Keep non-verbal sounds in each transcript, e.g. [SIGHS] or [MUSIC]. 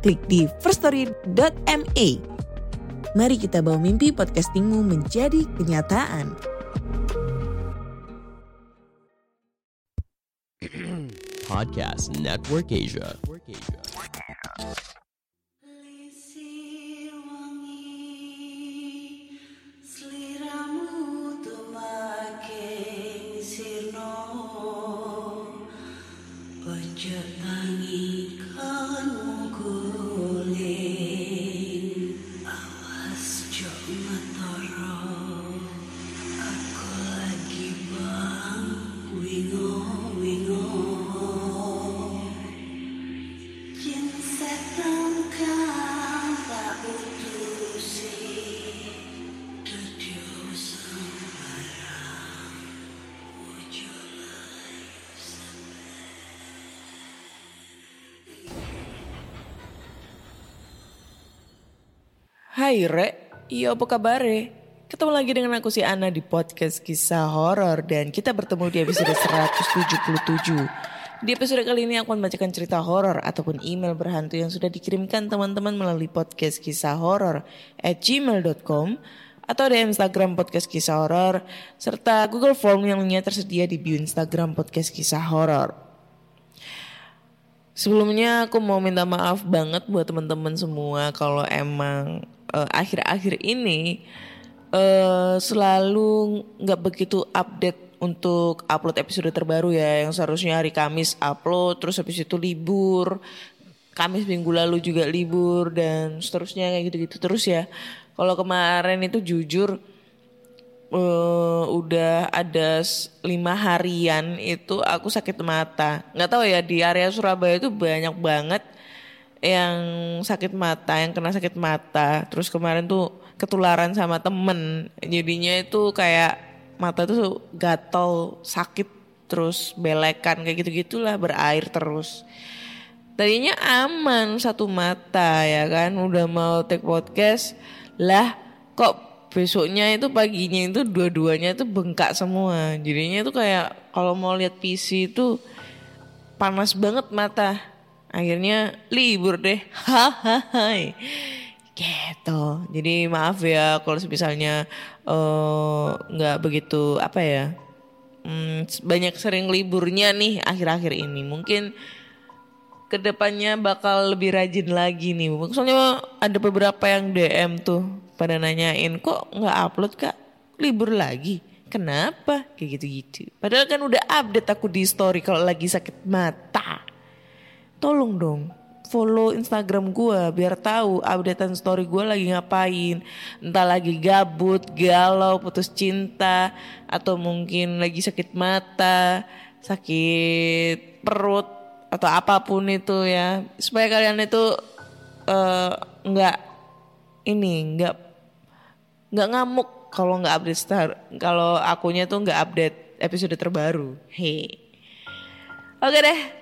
klik di firststory.me. Mari kita bawa mimpi podcastingmu menjadi kenyataan. Podcast Network Asia. Lisir Hai Re, iya apa kabar Ketemu lagi dengan aku si Ana di podcast kisah horor dan kita bertemu di episode 177. Di episode kali ini aku akan membacakan cerita horor ataupun email berhantu yang sudah dikirimkan teman-teman melalui podcast kisah horor at gmail.com atau di Instagram podcast kisah horor serta Google Form yang lainnya tersedia di bio Instagram podcast kisah horor. Sebelumnya aku mau minta maaf banget buat teman-teman semua kalau emang eh, akhir-akhir ini eh, selalu nggak begitu update untuk upload episode terbaru ya yang seharusnya hari Kamis upload terus habis itu libur Kamis minggu lalu juga libur dan seterusnya kayak gitu-gitu terus ya. Kalau kemarin itu jujur eh, udah ada lima harian itu aku sakit mata. Nggak tahu ya di area Surabaya itu banyak banget yang sakit mata, yang kena sakit mata. Terus kemarin tuh ketularan sama temen. Jadinya itu kayak mata tuh gatal, sakit, terus belekan kayak gitu-gitulah berair terus. Tadinya aman satu mata ya kan udah mau take podcast lah kok besoknya itu paginya itu dua-duanya itu bengkak semua jadinya itu kayak kalau mau lihat PC itu panas banget mata akhirnya libur deh hahaha gitu jadi maaf ya kalau misalnya eh, nggak begitu apa ya hmm, banyak sering liburnya nih akhir-akhir ini mungkin ke depannya bakal lebih rajin lagi nih. Soalnya ada beberapa yang DM tuh pada nanyain kok nggak upload kak libur lagi. Kenapa? Kayak gitu-gitu. Padahal kan udah update aku di story kalau lagi sakit mata. Tolong dong follow Instagram gua biar tahu updatean story gua lagi ngapain. Entah lagi gabut, galau, putus cinta, atau mungkin lagi sakit mata, sakit perut, atau apa pun itu ya. Supaya kalian itu eh, nggak ini nggak nggak ngamuk kalau nggak update star kalau akunya tuh nggak update episode terbaru. Hei. Oke deh,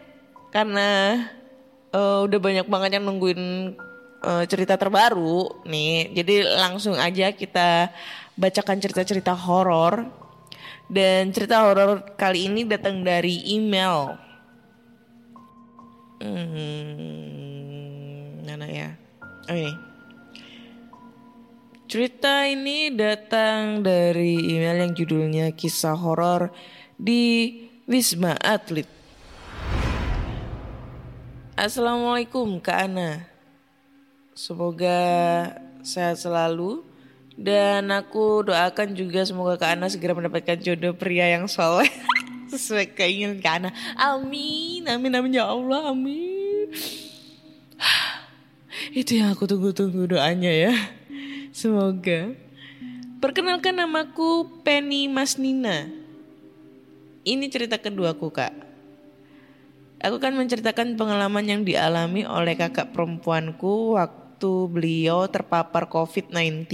karena eh, udah banyak banget yang nungguin eh, cerita terbaru nih, jadi langsung aja kita bacakan cerita-cerita horor. Dan cerita horor kali ini datang dari email. Hmm, mana ya? Oh ini. Cerita ini datang dari email yang judulnya kisah horor di Wisma Atlet. Assalamualaikum Kak Ana. Semoga sehat selalu dan aku doakan juga semoga Kak Ana segera mendapatkan jodoh pria yang soleh [LAUGHS] sesuai keinginan Kak Ana. Amin, amin, amin ya Allah, amin. [SIGHS] Itu yang aku tunggu-tunggu doanya ya. Semoga. Perkenalkan namaku Penny Masnina. Ini cerita keduaku kak. Aku kan menceritakan pengalaman yang dialami oleh kakak perempuanku waktu beliau terpapar COVID-19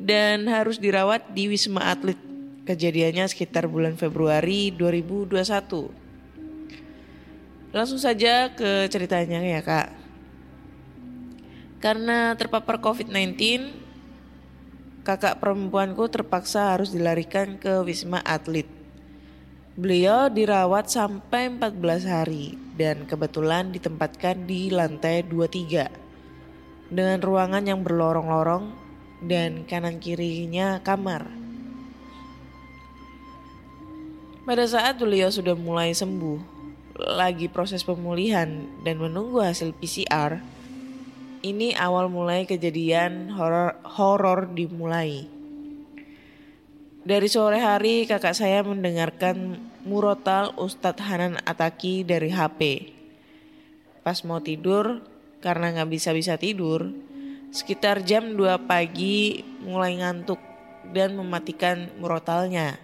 dan harus dirawat di Wisma Atlet. Kejadiannya sekitar bulan Februari 2021. Langsung saja ke ceritanya ya kak. Karena terpapar COVID-19, kakak perempuanku terpaksa harus dilarikan ke Wisma Atlet. Beliau dirawat sampai 14 hari dan kebetulan ditempatkan di lantai 23 dengan ruangan yang berlorong-lorong dan kanan kirinya kamar. Pada saat beliau sudah mulai sembuh, lagi proses pemulihan dan menunggu hasil PCR, ini awal mulai kejadian horor horor dimulai. Dari sore hari kakak saya mendengarkan murotal Ustadz Hanan Ataki dari HP. Pas mau tidur, karena nggak bisa-bisa tidur, sekitar jam 2 pagi mulai ngantuk dan mematikan murotalnya.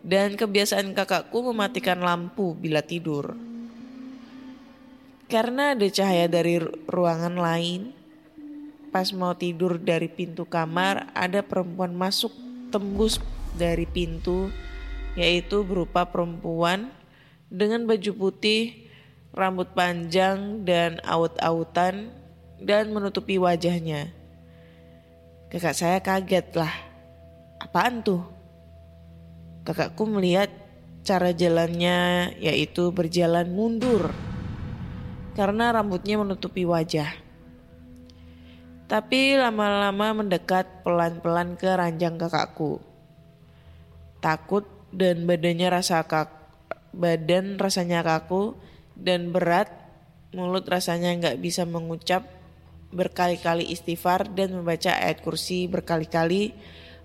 Dan kebiasaan kakakku mematikan lampu bila tidur. Karena ada cahaya dari ruangan lain, pas mau tidur dari pintu kamar ada perempuan masuk tembus dari pintu yaitu berupa perempuan dengan baju putih, rambut panjang dan aut-autan dan menutupi wajahnya. Kakak saya kaget lah. Apaan tuh? Kakakku melihat cara jalannya yaitu berjalan mundur karena rambutnya menutupi wajah. Tapi lama-lama mendekat pelan-pelan ke ranjang kakakku. Takut dan badannya rasa kak badan rasanya kaku dan berat, mulut rasanya nggak bisa mengucap berkali-kali istighfar dan membaca ayat kursi berkali-kali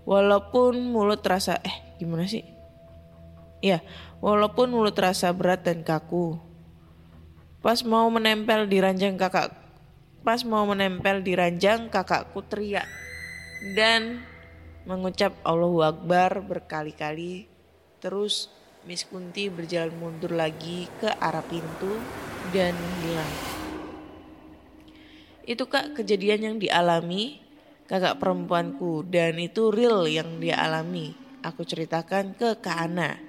walaupun mulut terasa eh gimana sih? Ya, walaupun mulut terasa berat dan kaku. Pas mau menempel di ranjang kakak pas mau menempel di ranjang kakakku teriak dan mengucap Allahu Akbar berkali-kali terus Miss Kunti berjalan mundur lagi ke arah pintu dan hilang. Itu kak kejadian yang dialami kakak perempuanku dan itu real yang dia alami. Aku ceritakan ke Kak Ana.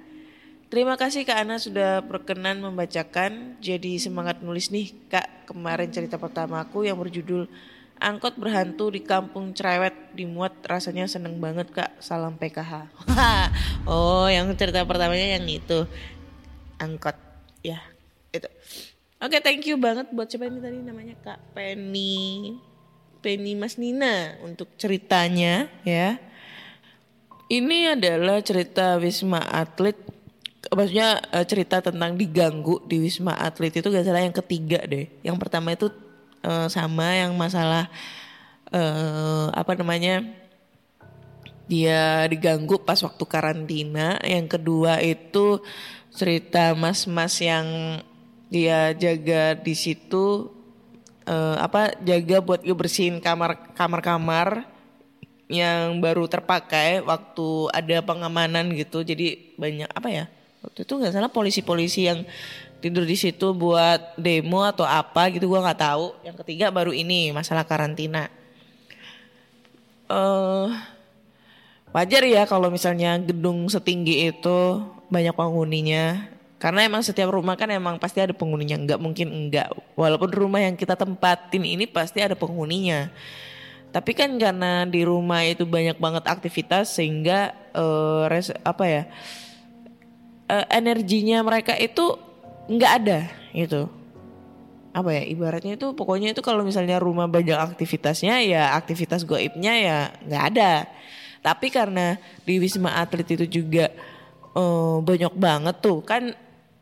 Terima kasih Kak Ana sudah berkenan membacakan. Jadi semangat nulis nih Kak kemarin cerita pertamaku yang berjudul Angkot berhantu di kampung cerewet dimuat rasanya seneng banget kak salam PKH. [LAUGHS] oh yang cerita pertamanya yang itu angkot ya itu. Oke okay, thank you banget buat siapa ini tadi namanya kak Penny Penny Mas Nina untuk ceritanya ya. Ini adalah cerita Wisma Atlet maksudnya eh, cerita tentang diganggu di Wisma Atlet itu gak salah yang ketiga deh. Yang pertama itu uh, sama yang masalah uh, apa namanya dia diganggu pas waktu karantina. Yang kedua itu cerita mas-mas yang dia jaga di situ uh, apa jaga buat ngebersihin kamar kamar-kamar yang baru terpakai waktu ada pengamanan gitu. Jadi banyak apa ya? Waktu itu nggak salah polisi-polisi yang tidur di situ buat demo atau apa gitu gue nggak tahu. Yang ketiga baru ini masalah karantina. Uh, wajar ya kalau misalnya gedung setinggi itu banyak penghuninya. Karena emang setiap rumah kan emang pasti ada penghuninya. Nggak mungkin enggak walaupun rumah yang kita tempatin ini pasti ada penghuninya. Tapi kan karena di rumah itu banyak banget aktivitas sehingga uh, res, apa ya uh, energinya mereka itu nggak ada itu apa ya ibaratnya itu pokoknya itu kalau misalnya rumah banyak aktivitasnya ya aktivitas goibnya ya nggak ada. Tapi karena di wisma atlet itu juga uh, banyak banget tuh kan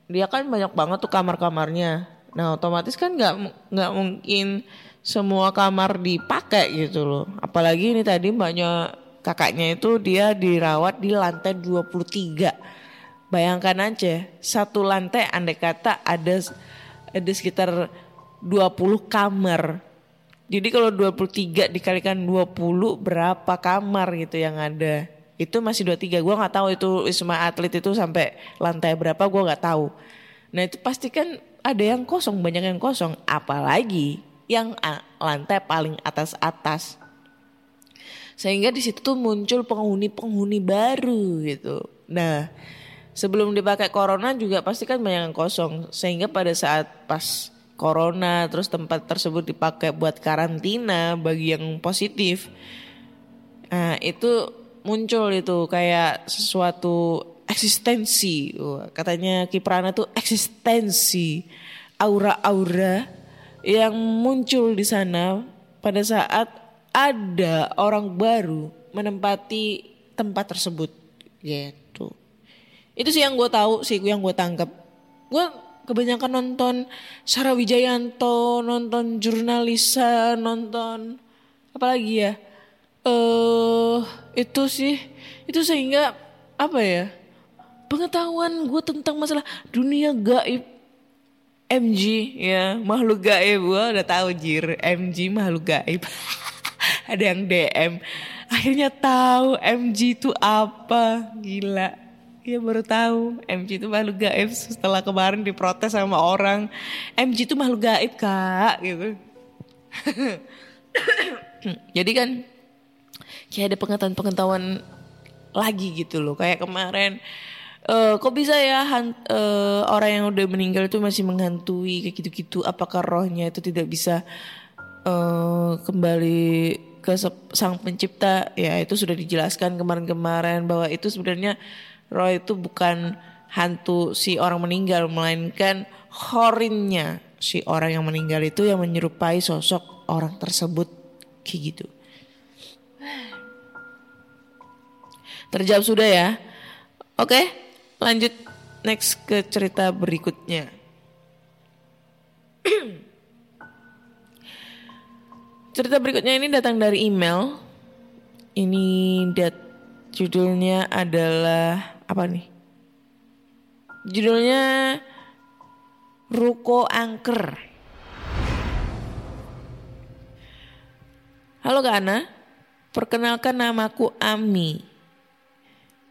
dia kan banyak banget tuh kamar-kamarnya. Nah otomatis kan nggak nggak mungkin semua kamar dipakai gitu loh. Apalagi ini tadi mbaknya kakaknya itu dia dirawat di lantai 23 Bayangkan aja satu lantai andai kata ada ada sekitar 20 kamar. Jadi kalau 23 dikalikan 20 berapa kamar gitu yang ada. Itu masih 23. Gua nggak tahu itu Wisma Atlet itu sampai lantai berapa gua nggak tahu. Nah itu pasti kan ada yang kosong, banyak yang kosong. Apalagi yang lantai paling atas-atas. Sehingga di situ tuh muncul penghuni-penghuni baru gitu. Nah sebelum dipakai corona juga pasti kan banyak yang kosong. Sehingga pada saat pas corona terus tempat tersebut dipakai buat karantina bagi yang positif. Nah itu muncul itu kayak sesuatu eksistensi. Katanya Kiprana tuh eksistensi. Aura-aura yang muncul di sana pada saat ada orang baru menempati tempat tersebut gitu. Itu sih yang gue tahu sih yang gue tangkap. Gue kebanyakan nonton Sarah Wijayanto, nonton jurnalisa, nonton apa lagi ya? Eh itu sih itu sehingga apa ya? Pengetahuan gue tentang masalah dunia gaib MG ya makhluk gaib gue udah tahu jir MG makhluk gaib [LAUGHS] ada yang DM akhirnya tahu MG itu apa gila ya baru tahu. MG itu makhluk gaib setelah kemarin diprotes sama orang. MG itu makhluk gaib kak gitu. [COUGHS] Jadi kan kayak ada pengetahuan-pengetahuan lagi gitu loh. Kayak kemarin eh kok bisa ya han- eh, orang yang udah meninggal itu masih menghantui kayak gitu-gitu? Apakah rohnya itu tidak bisa eh kembali ke sang pencipta? Ya itu sudah dijelaskan kemarin-kemarin bahwa itu sebenarnya roh itu bukan hantu si orang meninggal melainkan horinnya si orang yang meninggal itu yang menyerupai sosok orang tersebut kayak gitu Terjawab sudah ya. Oke, lanjut next ke cerita berikutnya. [CLEARS THROAT] cerita berikutnya ini datang dari email. Ini dat judulnya adalah apa nih? Judulnya Ruko Angker. Halo Kak Ana, perkenalkan namaku Ami.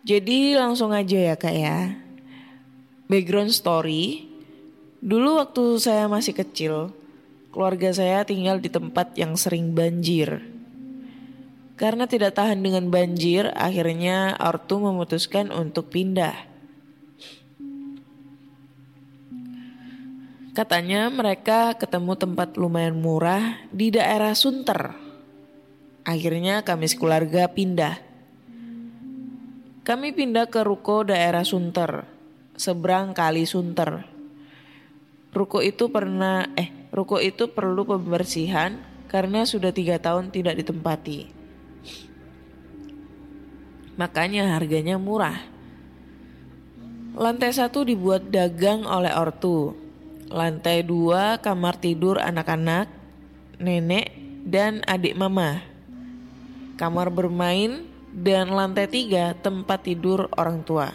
Jadi langsung aja ya kak ya. Background story. Dulu waktu saya masih kecil, keluarga saya tinggal di tempat yang sering banjir. Karena tidak tahan dengan banjir, akhirnya ortu memutuskan untuk pindah. Katanya mereka ketemu tempat lumayan murah di daerah Sunter. Akhirnya kami sekeluarga pindah. Kami pindah ke ruko daerah Sunter, seberang kali Sunter. Ruko itu pernah, eh, ruko itu perlu pembersihan karena sudah tiga tahun tidak ditempati. Makanya harganya murah. Lantai satu dibuat dagang oleh ortu. Lantai dua kamar tidur anak-anak, nenek, dan adik mama. Kamar bermain dan lantai tiga tempat tidur orang tua.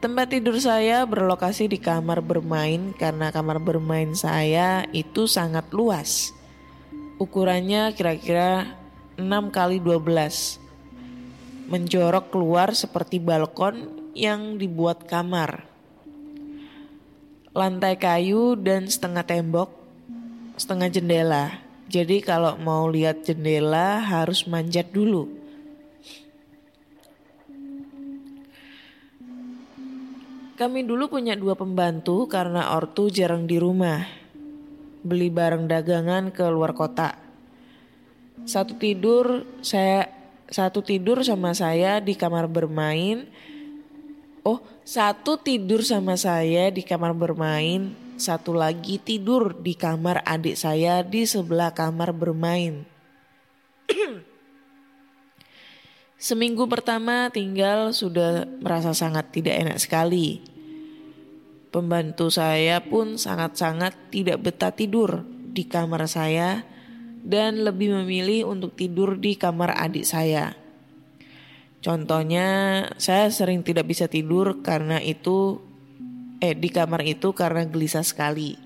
Tempat tidur saya berlokasi di kamar bermain karena kamar bermain saya itu sangat luas. Ukurannya kira-kira 6 kali 12. Menjorok keluar seperti balkon yang dibuat kamar. Lantai kayu dan setengah tembok, setengah jendela. Jadi kalau mau lihat jendela harus manjat dulu. Kami dulu punya dua pembantu karena ortu jarang di rumah. Beli barang dagangan ke luar kota. Satu tidur saya satu tidur sama saya di kamar bermain. Oh, satu tidur sama saya di kamar bermain, satu lagi tidur di kamar adik saya di sebelah kamar bermain. [CLEARS THROAT] Seminggu pertama tinggal sudah merasa sangat tidak enak sekali. Pembantu saya pun sangat-sangat tidak betah tidur di kamar saya dan lebih memilih untuk tidur di kamar adik saya. Contohnya, saya sering tidak bisa tidur karena itu eh di kamar itu karena gelisah sekali.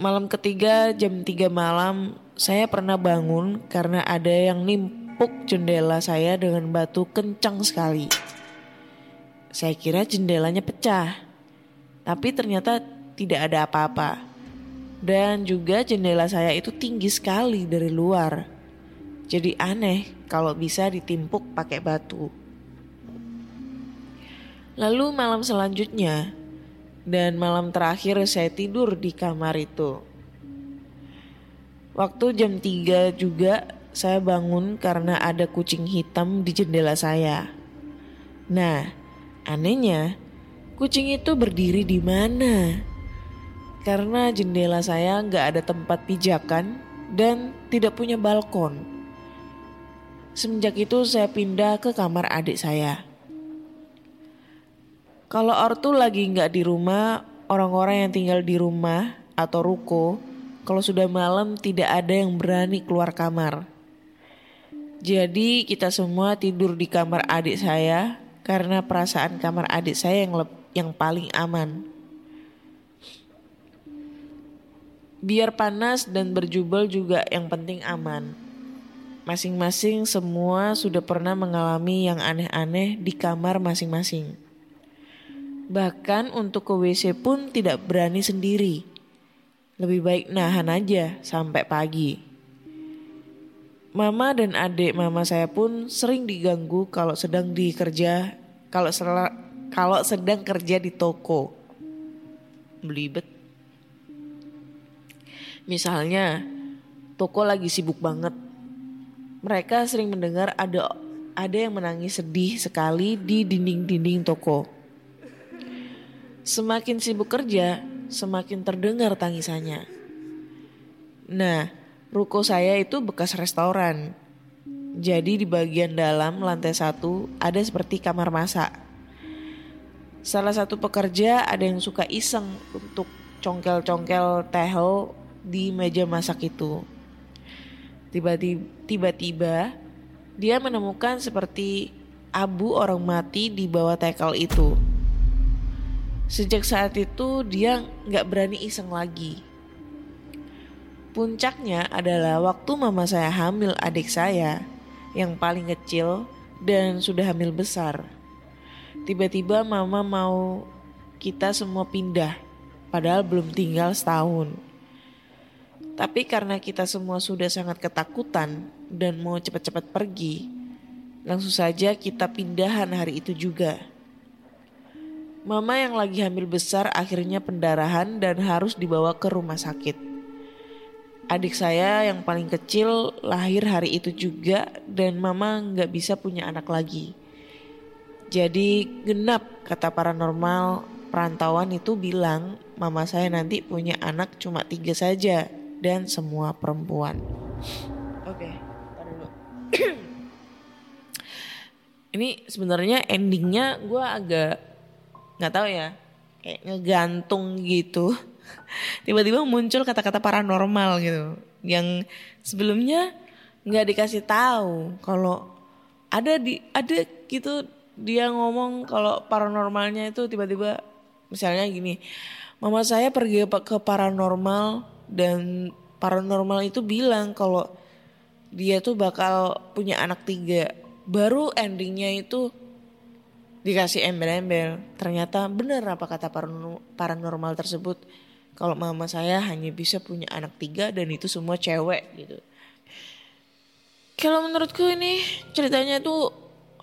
Malam ketiga jam 3 malam saya pernah bangun karena ada yang nimpuk jendela saya dengan batu kencang sekali. Saya kira jendelanya pecah, tapi ternyata tidak ada apa-apa. Dan juga jendela saya itu tinggi sekali dari luar. Jadi aneh kalau bisa ditimpuk pakai batu. Lalu malam selanjutnya dan malam terakhir saya tidur di kamar itu. Waktu jam 3 juga saya bangun karena ada kucing hitam di jendela saya. Nah, anehnya kucing itu berdiri di mana? Karena jendela saya nggak ada tempat pijakan dan tidak punya balkon. Semenjak itu saya pindah ke kamar adik saya. Kalau ortu lagi nggak di rumah, orang-orang yang tinggal di rumah atau ruko, kalau sudah malam tidak ada yang berani keluar kamar. Jadi kita semua tidur di kamar adik saya karena perasaan kamar adik saya yang yang paling aman. Biar panas dan berjubel juga yang penting aman. Masing-masing semua sudah pernah mengalami yang aneh-aneh di kamar masing-masing. Bahkan untuk ke WC pun tidak berani sendiri. Lebih baik nahan aja sampai pagi. Mama dan adik mama saya pun sering diganggu kalau sedang di kerja, kalau kalau sedang kerja di toko. Belibet. Misalnya, toko lagi sibuk banget. Mereka sering mendengar ada ada yang menangis sedih sekali di dinding-dinding toko. Semakin sibuk kerja, semakin terdengar tangisannya. Nah, ruko saya itu bekas restoran. Jadi di bagian dalam lantai satu ada seperti kamar masak. Salah satu pekerja ada yang suka iseng untuk congkel-congkel tehel di meja masak itu. Tiba-tiba, dia menemukan seperti abu orang mati di bawah tekel itu. Sejak saat itu dia nggak berani iseng lagi. Puncaknya adalah waktu mama saya hamil adik saya yang paling kecil dan sudah hamil besar. Tiba-tiba mama mau kita semua pindah padahal belum tinggal setahun. Tapi karena kita semua sudah sangat ketakutan dan mau cepat-cepat pergi, langsung saja kita pindahan hari itu juga. Mama yang lagi hamil besar akhirnya pendarahan dan harus dibawa ke rumah sakit. Adik saya yang paling kecil lahir hari itu juga dan mama nggak bisa punya anak lagi. Jadi genap kata paranormal perantauan itu bilang mama saya nanti punya anak cuma tiga saja dan semua perempuan. Oke, tar dulu. [CLEARS THROAT] Ini sebenarnya endingnya gue agak nggak tahu ya, kayak ngegantung gitu. [LAUGHS] Tiba-tiba muncul kata-kata paranormal gitu, yang sebelumnya nggak dikasih tahu kalau ada di ada gitu dia ngomong kalau paranormalnya itu tiba-tiba misalnya gini, mama saya pergi ke paranormal dan paranormal itu bilang kalau dia tuh bakal punya anak tiga. Baru endingnya itu dikasih embel-embel. Ternyata benar apa kata paranormal tersebut. Kalau mama saya hanya bisa punya anak tiga dan itu semua cewek gitu. Kalau menurutku ini ceritanya tuh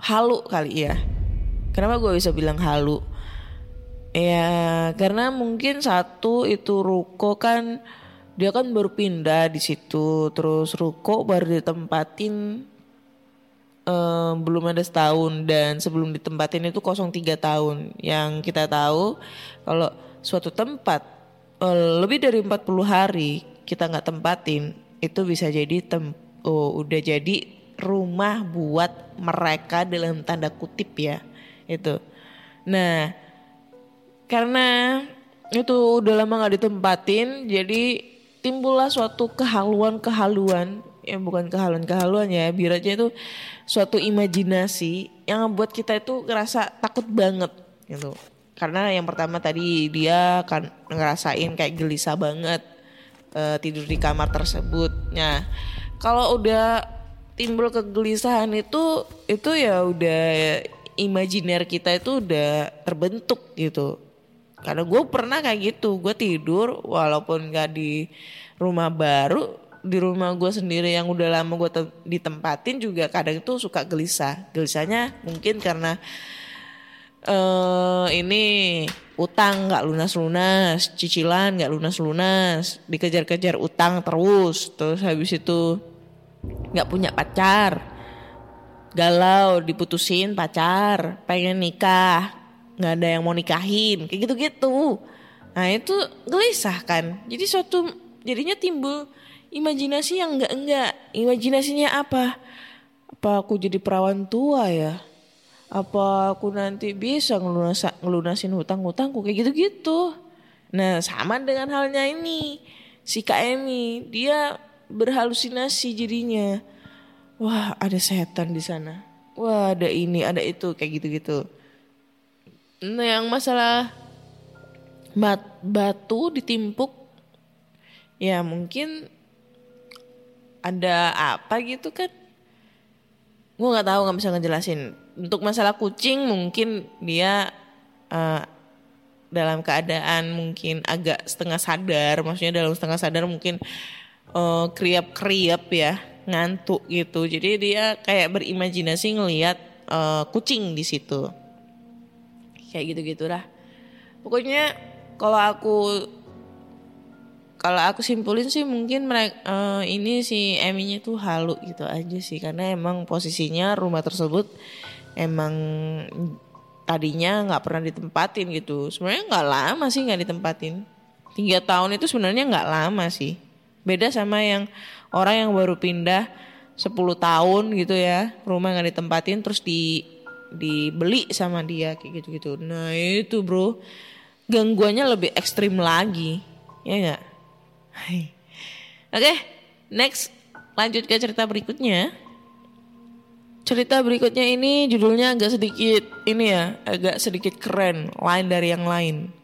halu kali ya. Kenapa gue bisa bilang halu? Ya karena mungkin satu itu ruko kan dia kan baru pindah di situ terus ruko baru ditempatin eh, belum ada setahun. Dan sebelum ditempatin itu kosong tiga tahun. Yang kita tahu kalau suatu tempat eh, lebih dari 40 hari kita nggak tempatin itu bisa jadi tem oh, udah jadi rumah buat mereka dalam tanda kutip ya itu. Nah karena itu udah lama nggak ditempatin jadi timbullah suatu kehaluan-kehaluan. Yang bukan kehaluan-kehaluan ya biar aja itu suatu imajinasi yang membuat kita itu ngerasa takut banget gitu. Karena yang pertama tadi dia kan ngerasain kayak gelisah banget eh, tidur di kamar tersebut. Nah kalau udah timbul kegelisahan itu itu ya udah imajiner kita itu udah terbentuk gitu. Karena gue pernah kayak gitu, gue tidur walaupun gak di rumah baru, di rumah gue sendiri yang udah lama gue te- ditempatin juga kadang itu suka gelisah. Gelisahnya mungkin karena eh ini utang nggak lunas-lunas, cicilan nggak lunas-lunas, dikejar-kejar utang terus, terus habis itu nggak punya pacar, galau, diputusin pacar, pengen nikah, nggak ada yang mau nikahin, kayak gitu-gitu. Nah itu gelisah kan. Jadi suatu jadinya timbul imajinasi yang enggak-enggak. Imajinasinya apa? Apa aku jadi perawan tua ya? Apa aku nanti bisa ngelunasa, ngelunasin hutang-hutangku kayak gitu-gitu. Nah sama dengan halnya ini. Si Kak Emi, dia berhalusinasi jadinya. Wah ada setan di sana. Wah ada ini, ada itu kayak gitu-gitu. Nah yang masalah bat- batu ditimpuk ya mungkin ada apa gitu kan? Gue nggak tahu nggak bisa ngejelasin. Untuk masalah kucing mungkin dia eh, dalam keadaan mungkin agak setengah sadar. Maksudnya dalam setengah sadar mungkin eh, kriap-kriap ya ngantuk gitu. Jadi dia kayak berimajinasi ngelihat eh, kucing di situ kayak gitu-gitu lah pokoknya kalau aku kalau aku simpulin sih mungkin mereka ini si Eminya tuh halu gitu aja sih. Karena emang posisinya rumah tersebut emang tadinya nggak pernah ditempatin gitu. Sebenarnya nggak lama sih nggak ditempatin. Tiga tahun itu sebenarnya nggak lama sih. Beda sama yang orang yang baru pindah 10 tahun gitu ya. Rumah nggak ditempatin terus di dibeli sama dia kayak gitu gitu nah itu bro. Gangguannya lebih ekstrim lagi. Ya nggak? Oke, next. Lanjut ke cerita berikutnya. Cerita berikutnya ini judulnya agak sedikit ini ya, agak sedikit keren, lain dari yang lain.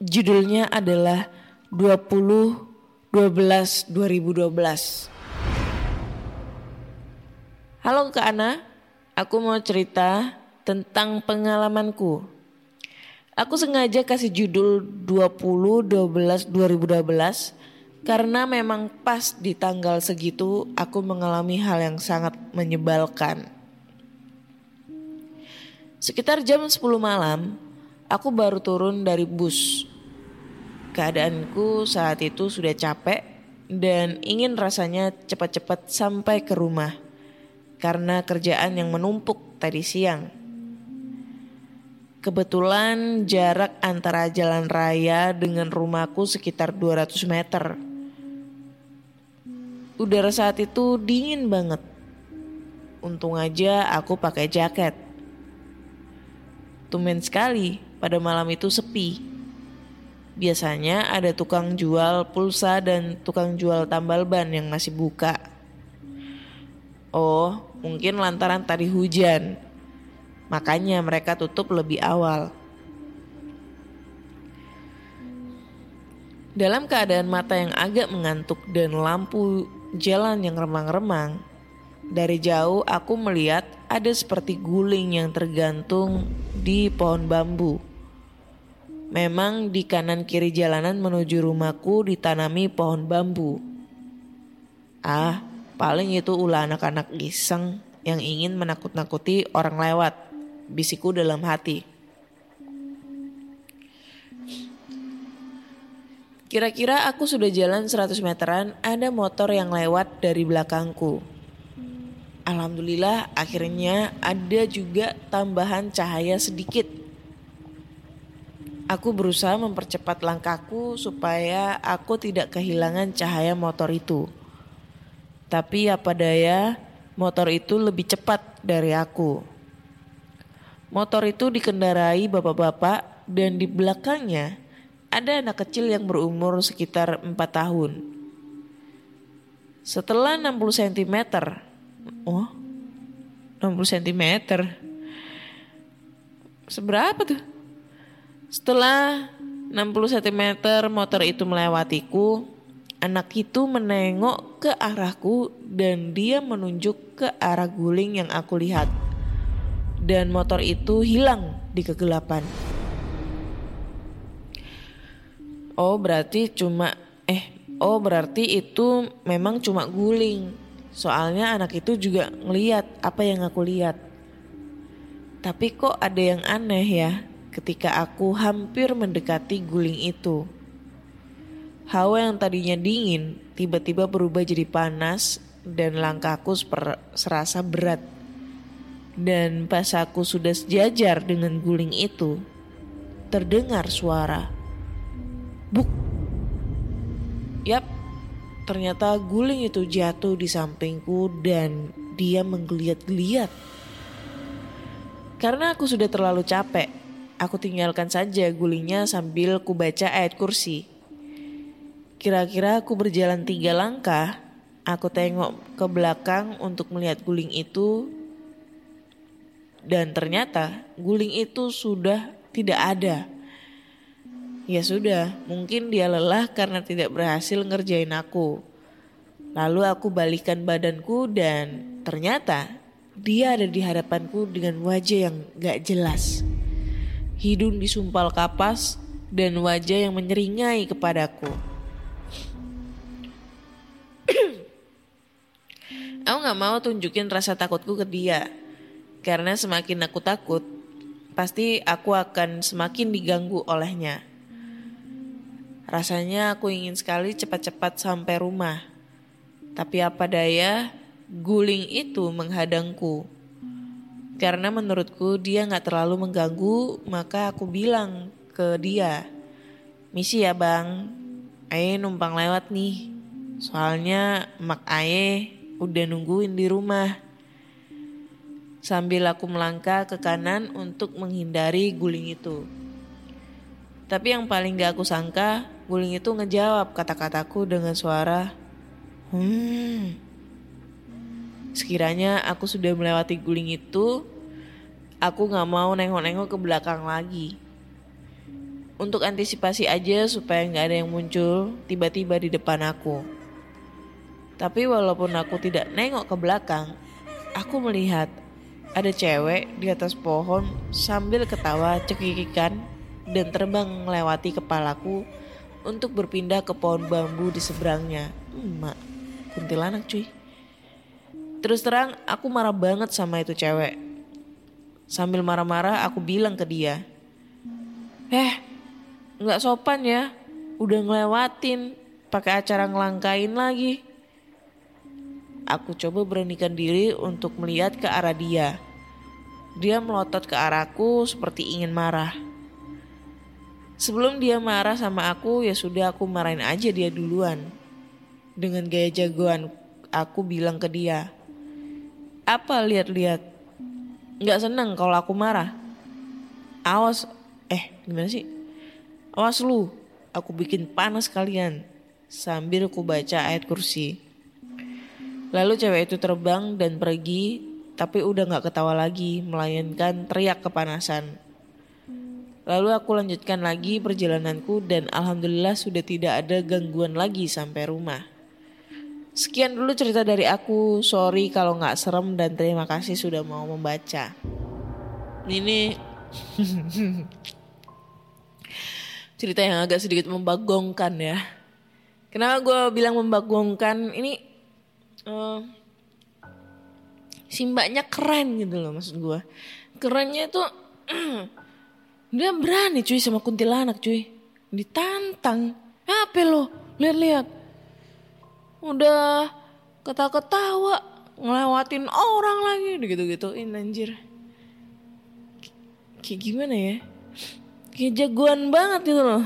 Judulnya adalah 20 12 2012. Halo Kak Ana, aku mau cerita tentang pengalamanku. Aku sengaja kasih judul 20 12 2012 karena memang pas di tanggal segitu aku mengalami hal yang sangat menyebalkan. Sekitar jam 10 malam, aku baru turun dari bus. Keadaanku saat itu sudah capek dan ingin rasanya cepat-cepat sampai ke rumah karena kerjaan yang menumpuk tadi siang. Kebetulan jarak antara jalan raya dengan rumahku sekitar 200 meter. Udara saat itu dingin banget. Untung aja aku pakai jaket. Tumen sekali pada malam itu sepi. Biasanya ada tukang jual pulsa dan tukang jual tambal ban yang masih buka. Oh, mungkin lantaran tadi hujan. Makanya mereka tutup lebih awal. Dalam keadaan mata yang agak mengantuk dan lampu jalan yang remang-remang, dari jauh aku melihat ada seperti guling yang tergantung di pohon bambu. Memang di kanan kiri jalanan menuju rumahku ditanami pohon bambu. Ah, paling itu ulah anak-anak iseng yang ingin menakut-nakuti orang lewat. Bisiku dalam hati. Kira-kira aku sudah jalan 100 meteran, ada motor yang lewat dari belakangku. Alhamdulillah akhirnya ada juga tambahan cahaya sedikit. Aku berusaha mempercepat langkahku supaya aku tidak kehilangan cahaya motor itu. Tapi apa daya, motor itu lebih cepat dari aku. Motor itu dikendarai bapak-bapak dan di belakangnya ada anak kecil yang berumur sekitar 4 tahun. Setelah 60 cm, oh 60 cm, seberapa tuh? Setelah 60 cm motor itu melewatiku, anak itu menengok ke arahku dan dia menunjuk ke arah guling yang aku lihat. dan motor itu hilang di kegelapan. Oh berarti cuma eh oh berarti itu memang cuma guling. Soalnya anak itu juga ngeliat apa yang aku lihat. Tapi kok ada yang aneh ya ketika aku hampir mendekati guling itu. Hawa yang tadinya dingin tiba-tiba berubah jadi panas dan langkahku serasa berat. Dan pas aku sudah sejajar dengan guling itu, terdengar suara. Buk. Yap, ternyata guling itu jatuh di sampingku dan dia menggeliat-geliat. Karena aku sudah terlalu capek, aku tinggalkan saja gulingnya sambil ku baca ayat kursi. Kira-kira aku berjalan tiga langkah, aku tengok ke belakang untuk melihat guling itu dan ternyata guling itu sudah tidak ada. Ya sudah, mungkin dia lelah karena tidak berhasil ngerjain aku. Lalu aku balikan badanku dan ternyata dia ada di hadapanku dengan wajah yang gak jelas. Hidung disumpal kapas dan wajah yang menyeringai kepadaku. Aku gak mau tunjukin rasa takutku ke dia. Karena semakin aku takut, pasti aku akan semakin diganggu olehnya. Rasanya aku ingin sekali cepat-cepat sampai rumah. Tapi apa daya, guling itu menghadangku. Karena menurutku dia gak terlalu mengganggu, maka aku bilang ke dia, Misi ya bang, Aye numpang lewat nih. Soalnya mak Aye udah nungguin di rumah. Sambil aku melangkah ke kanan untuk menghindari guling itu. Tapi yang paling gak aku sangka, guling itu ngejawab kata-kataku dengan suara, Hmm. Sekiranya aku sudah melewati guling itu, aku gak mau nengok-nengok ke belakang lagi. Untuk antisipasi aja supaya gak ada yang muncul tiba-tiba di depan aku. Tapi walaupun aku tidak nengok ke belakang, aku melihat ada cewek di atas pohon sambil ketawa cekikikan dan terbang melewati kepalaku untuk berpindah ke pohon bambu di seberangnya. Emak, kuntilanak cuy. Terus terang aku marah banget sama itu cewek. Sambil marah-marah aku bilang ke dia. Eh, nggak sopan ya. Udah ngelewatin, pakai acara ngelangkain lagi. Aku coba beranikan diri untuk melihat ke arah dia. Dia melotot ke arahku seperti ingin marah. Sebelum dia marah sama aku, ya sudah aku marahin aja dia duluan. Dengan gaya jagoan, aku bilang ke dia, apa lihat-lihat? Nggak seneng kalau aku marah. Awas, eh gimana sih? Awas lu, aku bikin panas kalian. Sambil aku baca ayat kursi. Lalu cewek itu terbang dan pergi, tapi udah nggak ketawa lagi, melainkan teriak kepanasan. Lalu aku lanjutkan lagi perjalananku dan alhamdulillah sudah tidak ada gangguan lagi sampai rumah. Sekian dulu cerita dari aku. Sorry kalau nggak serem dan terima kasih sudah mau membaca. Ini [LAUGHS] cerita yang agak sedikit membagongkan ya. Kenapa gue bilang membagongkan? Ini uh, si mbaknya keren gitu loh maksud gue. Kerennya tuh [CLEARS THROAT] dia berani cuy sama kuntilanak cuy. Ditantang. Apa lo? Lihat-lihat udah ketawa-ketawa ngelewatin orang lagi gitu-gituin anjir kayak gimana ya kayak jagoan banget gitu loh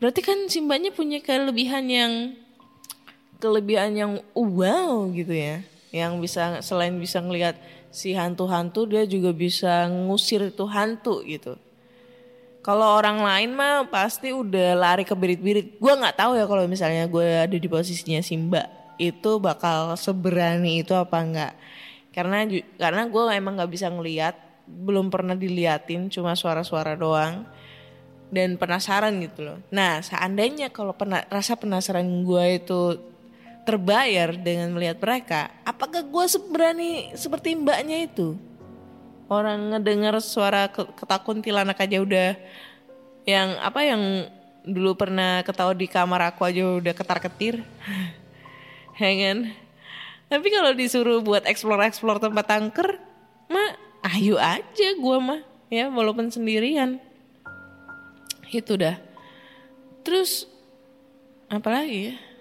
berarti kan si mbaknya punya kelebihan yang kelebihan yang wow gitu ya yang bisa selain bisa ngelihat si hantu-hantu dia juga bisa ngusir itu hantu gitu kalau orang lain mah pasti udah lari ke birit-birit. Gue nggak tahu ya kalau misalnya gue ada di posisinya si Mbak itu bakal seberani itu apa enggak. Karena karena gue emang nggak bisa ngeliat, belum pernah diliatin, cuma suara-suara doang dan penasaran gitu loh. Nah seandainya kalau pena, rasa penasaran gue itu terbayar dengan melihat mereka, apakah gue seberani seperti mbaknya itu? Orang ngedengar suara ke- ketakun tilanak aja udah yang apa yang dulu pernah ketawa di kamar aku aja udah ketar-ketir. [LAUGHS] ya kan? Tapi kalau disuruh buat explore-explore tempat angker, mah ayo aja gua mah ya walaupun sendirian. Itu dah. Terus apa lagi ya?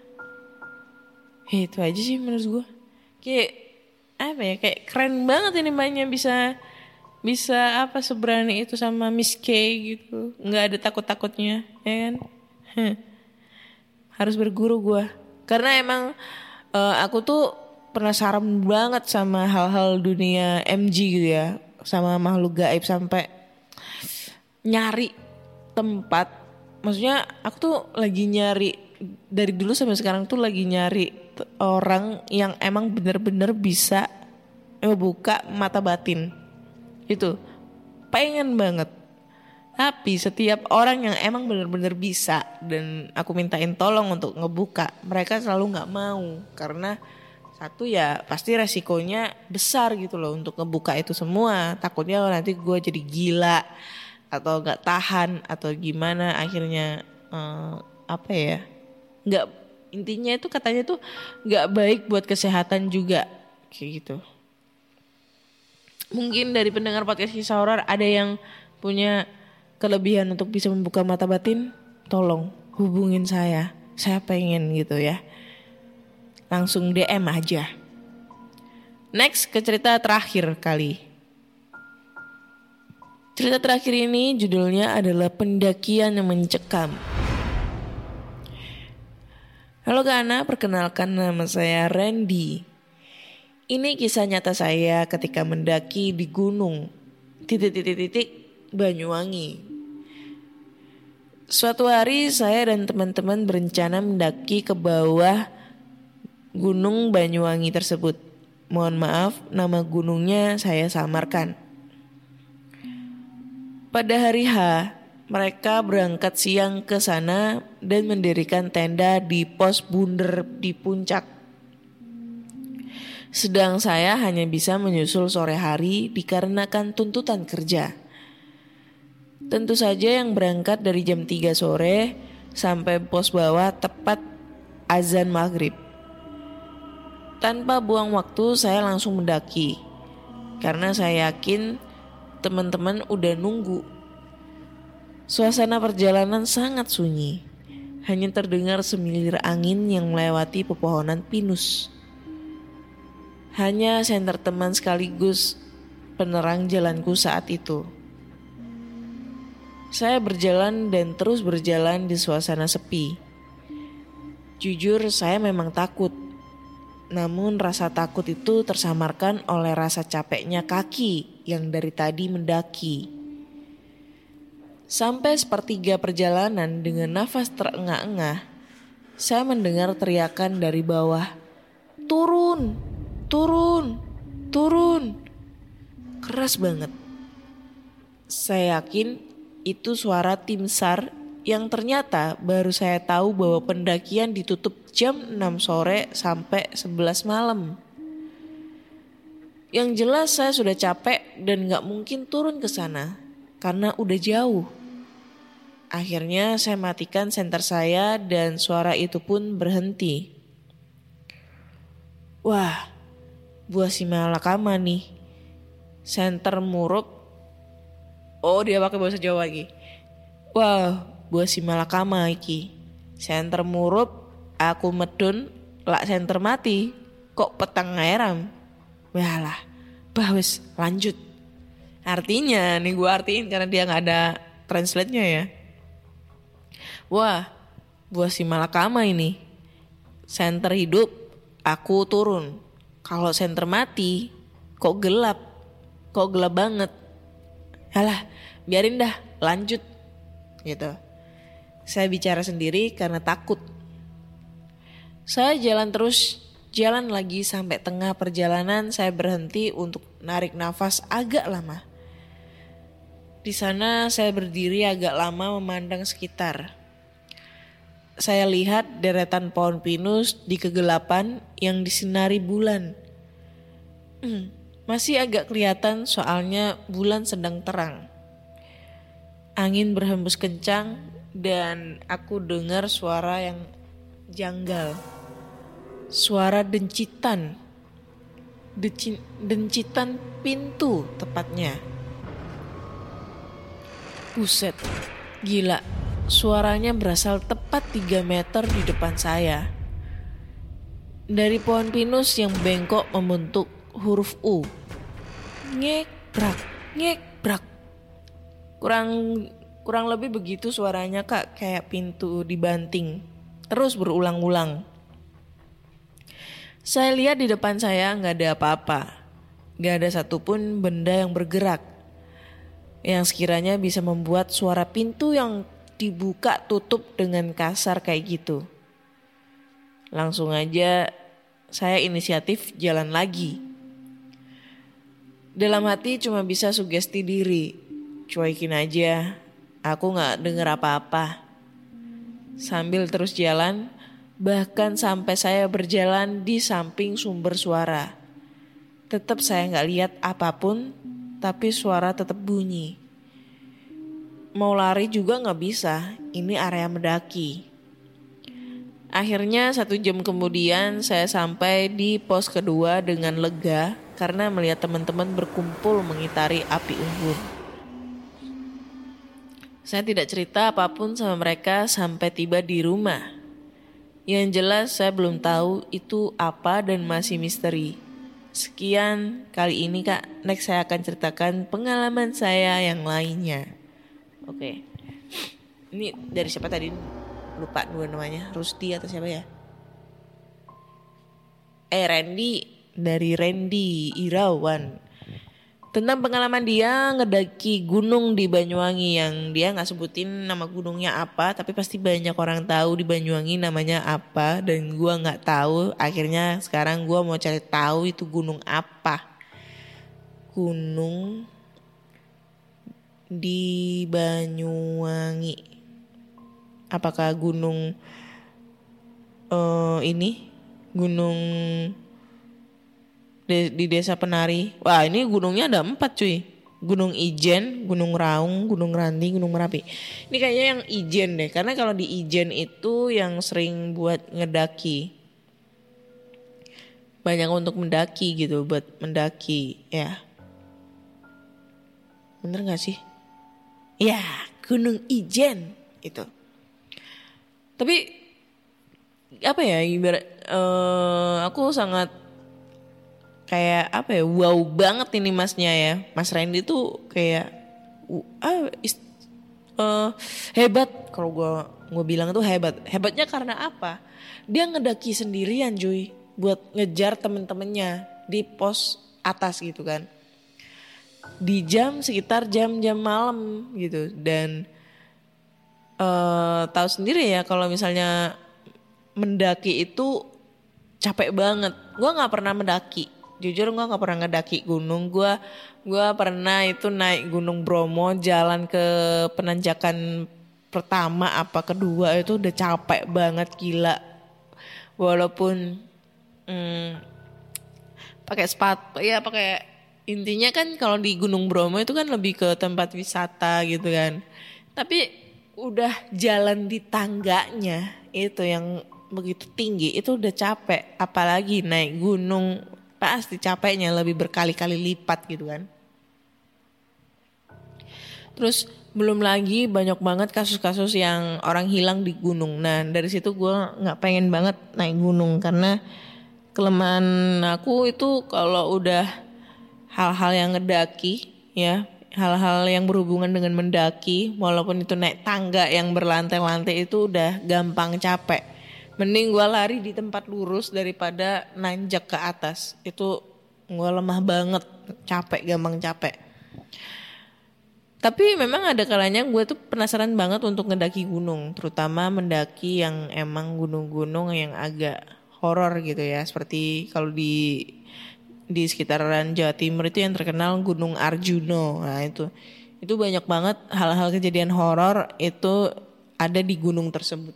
Ya, itu aja sih menurut gua. Kayak apa ya? Kayak keren banget ini mbaknya bisa bisa apa seberani itu sama Miss K gitu. nggak ada takut-takutnya, ya kan? Harus berguru gua. Karena emang eh, aku tuh penasaran banget sama hal-hal dunia MG gitu ya. Sama makhluk gaib sampai nyari tempat maksudnya aku tuh lagi nyari dari dulu sampai sekarang tuh lagi nyari orang yang emang bener-bener bisa ngebuka mata batin. Itu pengen banget. Tapi setiap orang yang emang bener-bener bisa dan aku mintain tolong untuk ngebuka mereka selalu nggak mau. Karena satu ya pasti resikonya besar gitu loh untuk ngebuka itu semua. Takutnya nanti gue jadi gila atau nggak tahan atau gimana. Akhirnya eh, apa ya nggak intinya itu katanya tuh nggak baik buat kesehatan juga kayak gitu. Mungkin dari pendengar podcast kisah horor ada yang punya kelebihan untuk bisa membuka mata batin? Tolong hubungin saya. Saya pengen gitu ya. Langsung DM aja. Next ke cerita terakhir kali. Cerita terakhir ini judulnya adalah pendakian yang mencekam. Halo Gana, perkenalkan nama saya Randy. Ini kisah nyata saya ketika mendaki di gunung titik-titik-titik Banyuwangi. Suatu hari saya dan teman-teman berencana mendaki ke bawah gunung Banyuwangi tersebut. Mohon maaf, nama gunungnya saya samarkan. Pada hari H, mereka berangkat siang ke sana dan mendirikan tenda di pos bunder di puncak. Sedang saya hanya bisa menyusul sore hari dikarenakan tuntutan kerja. Tentu saja yang berangkat dari jam 3 sore sampai pos bawah tepat azan maghrib. Tanpa buang waktu saya langsung mendaki. Karena saya yakin teman-teman udah nunggu. Suasana perjalanan sangat sunyi. Hanya terdengar semilir angin yang melewati pepohonan pinus. Hanya senter teman sekaligus penerang jalanku saat itu. Saya berjalan dan terus berjalan di suasana sepi. Jujur, saya memang takut. Namun rasa takut itu tersamarkan oleh rasa capeknya kaki yang dari tadi mendaki. Sampai sepertiga perjalanan dengan nafas terengah-engah, saya mendengar teriakan dari bawah. Turun, turun, turun. Keras banget. Saya yakin itu suara tim SAR yang ternyata baru saya tahu bahwa pendakian ditutup jam 6 sore sampai 11 malam. Yang jelas saya sudah capek dan gak mungkin turun ke sana karena udah jauh. Akhirnya saya matikan senter saya dan suara itu pun berhenti. Wah, buah si malakama nih. Senter murup. Oh dia pakai bahasa Jawa lagi. Wah, buah si malakama iki. Senter murup, aku medun, lak senter mati. Kok petang ngairam? Walah, bah wis lanjut. Artinya nih gue artiin karena dia nggak ada translate-nya ya. Wah, buah si malakama ini. Center hidup, aku turun. Kalau center mati, kok gelap? Kok gelap banget? Alah, biarin dah, lanjut. Gitu. Saya bicara sendiri karena takut. Saya jalan terus, jalan lagi sampai tengah perjalanan saya berhenti untuk narik nafas agak lama. Di sana saya berdiri agak lama memandang sekitar. Saya lihat deretan pohon pinus di kegelapan yang disinari bulan. Hmm, Masih agak kelihatan soalnya bulan sedang terang. Angin berhembus kencang dan aku dengar suara yang janggal. Suara dencitan. Deci- dencitan pintu tepatnya. Buset, gila. Suaranya berasal tepat 3 meter di depan saya. Dari pohon pinus yang bengkok membentuk huruf U. Ngek, brak, ngek, brak. Kurang kurang lebih begitu suaranya kak, kayak pintu dibanting. Terus berulang-ulang. Saya lihat di depan saya nggak ada apa-apa. Nggak ada satupun benda yang bergerak. Yang sekiranya bisa membuat suara pintu yang dibuka tutup dengan kasar kayak gitu. Langsung aja saya inisiatif jalan lagi. Dalam hati cuma bisa sugesti diri. Cuekin aja, aku gak denger apa-apa. Sambil terus jalan, bahkan sampai saya berjalan di samping sumber suara. Tetap saya gak lihat apa pun, tapi suara tetap bunyi. Mau lari juga gak bisa, ini area mendaki. Akhirnya satu jam kemudian saya sampai di pos kedua dengan lega karena melihat teman-teman berkumpul mengitari api unggun. Saya tidak cerita apa pun sama mereka sampai tiba di rumah. Yang jelas saya belum tahu itu apa dan masih misteri. Sekian kali ini kak, next saya akan ceritakan pengalaman saya yang lainnya. Oke, ini dari siapa tadi? Lupa dua namanya, Rusdi atau siapa ya? Eh Randy, dari Randy Irawan. Tentang pengalaman dia ngedaki gunung di Banyuwangi yang dia nggak sebutin nama gunungnya apa tapi pasti banyak orang tahu di Banyuwangi namanya apa dan gua nggak tahu. Akhirnya sekarang gua mau cari tahu itu gunung apa. Gunung di Banyuwangi apakah gunung eh ini gunung de- di desa penari. Wah ini gunungnya ada empat cuy. Gunung Ijen, Gunung Raung, Gunung Ranti, Gunung Merapi. Ini kayaknya yang Ijen deh. Karena kalau di Ijen itu yang sering buat ngedaki. Banyak untuk mendaki gitu, buat mendaki ya. Bener gak sih? Ya, Gunung Ijen itu. Tapi apa ya ibarat eh, aku sangat kayak apa ya wow banget ini masnya ya. Mas Randy tuh kayak uh, eh, hebat. Kalau gua gue bilang tuh hebat. Hebatnya karena apa? Dia ngedaki sendirian cuy buat ngejar temen-temennya di pos atas gitu kan di jam sekitar jam-jam malam gitu. Dan eh tahu sendiri ya kalau misalnya mendaki itu capek banget. Gue nggak pernah mendaki. Jujur gue nggak pernah ngedaki gunung. Gue gue pernah itu naik gunung Bromo jalan ke penanjakan pertama apa kedua itu udah capek banget gila. Walaupun hmm, pakai sepatu ya pakai intinya kan kalau di Gunung Bromo itu kan lebih ke tempat wisata gitu kan. Tapi udah jalan di tangganya itu yang begitu tinggi itu udah capek. Apalagi naik gunung pasti capeknya lebih berkali-kali lipat gitu kan. Terus belum lagi banyak banget kasus-kasus yang orang hilang di gunung. Nah dari situ gue nggak pengen banget naik gunung karena kelemahan aku itu kalau udah hal-hal yang ngedaki ya. Hal-hal yang berhubungan dengan mendaki walaupun itu naik tangga yang berlantai-lantai itu udah gampang capek. Mending gue lari di tempat lurus daripada nanjak ke atas. Itu gue lemah banget capek gampang capek. Tapi memang ada kalanya gue tuh penasaran banget untuk ngedaki gunung terutama mendaki yang emang gunung-gunung yang agak horor gitu ya. Seperti kalau di di sekitaran Jawa Timur itu yang terkenal Gunung Arjuno. Nah, itu itu banyak banget hal-hal kejadian horor itu ada di gunung tersebut.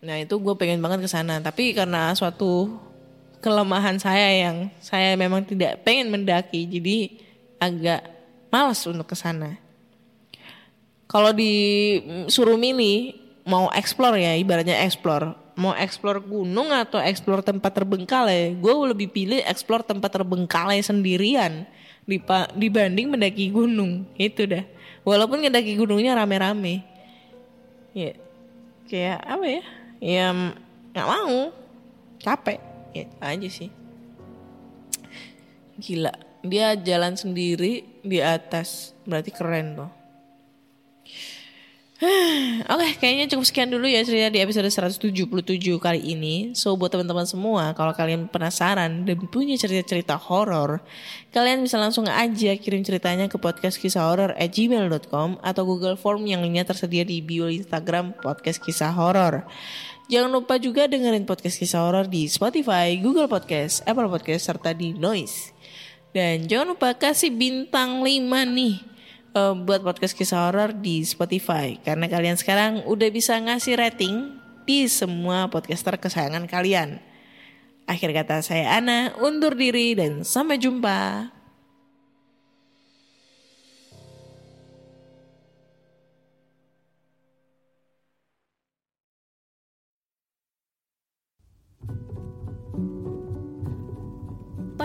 Nah, itu gue pengen banget ke sana, tapi karena suatu kelemahan saya yang saya memang tidak pengen mendaki jadi agak malas untuk ke sana. Kalau disuruh milih mau explore ya ibaratnya explore mau explore gunung atau explore tempat terbengkalai gue lebih pilih explore tempat terbengkalai sendirian dibanding mendaki gunung. Itu dah. Walaupun mendaki gunungnya rame-rame. Ya kayak apa ya? Ya nggak mau. Capek. Ya aja sih. Gila. Dia jalan sendiri di atas. Berarti keren tuh Oke, kayaknya cukup sekian dulu ya cerita di episode 177 kali ini. So buat teman-teman semua, kalau kalian penasaran dan punya cerita-cerita horor, kalian bisa langsung aja kirim ceritanya ke podcast kisah at gmail.com atau Google Form yang lainnya tersedia di bio Instagram podcast kisah horor. Jangan lupa juga dengerin podcast kisah horor di Spotify, Google Podcast, Apple Podcast, serta di Noise. Dan jangan lupa kasih bintang 5 nih eh, buat podcast kisah horor di Spotify karena kalian sekarang udah bisa ngasih rating di semua podcaster kesayangan kalian. Akhir kata saya Ana, undur diri dan sampai jumpa.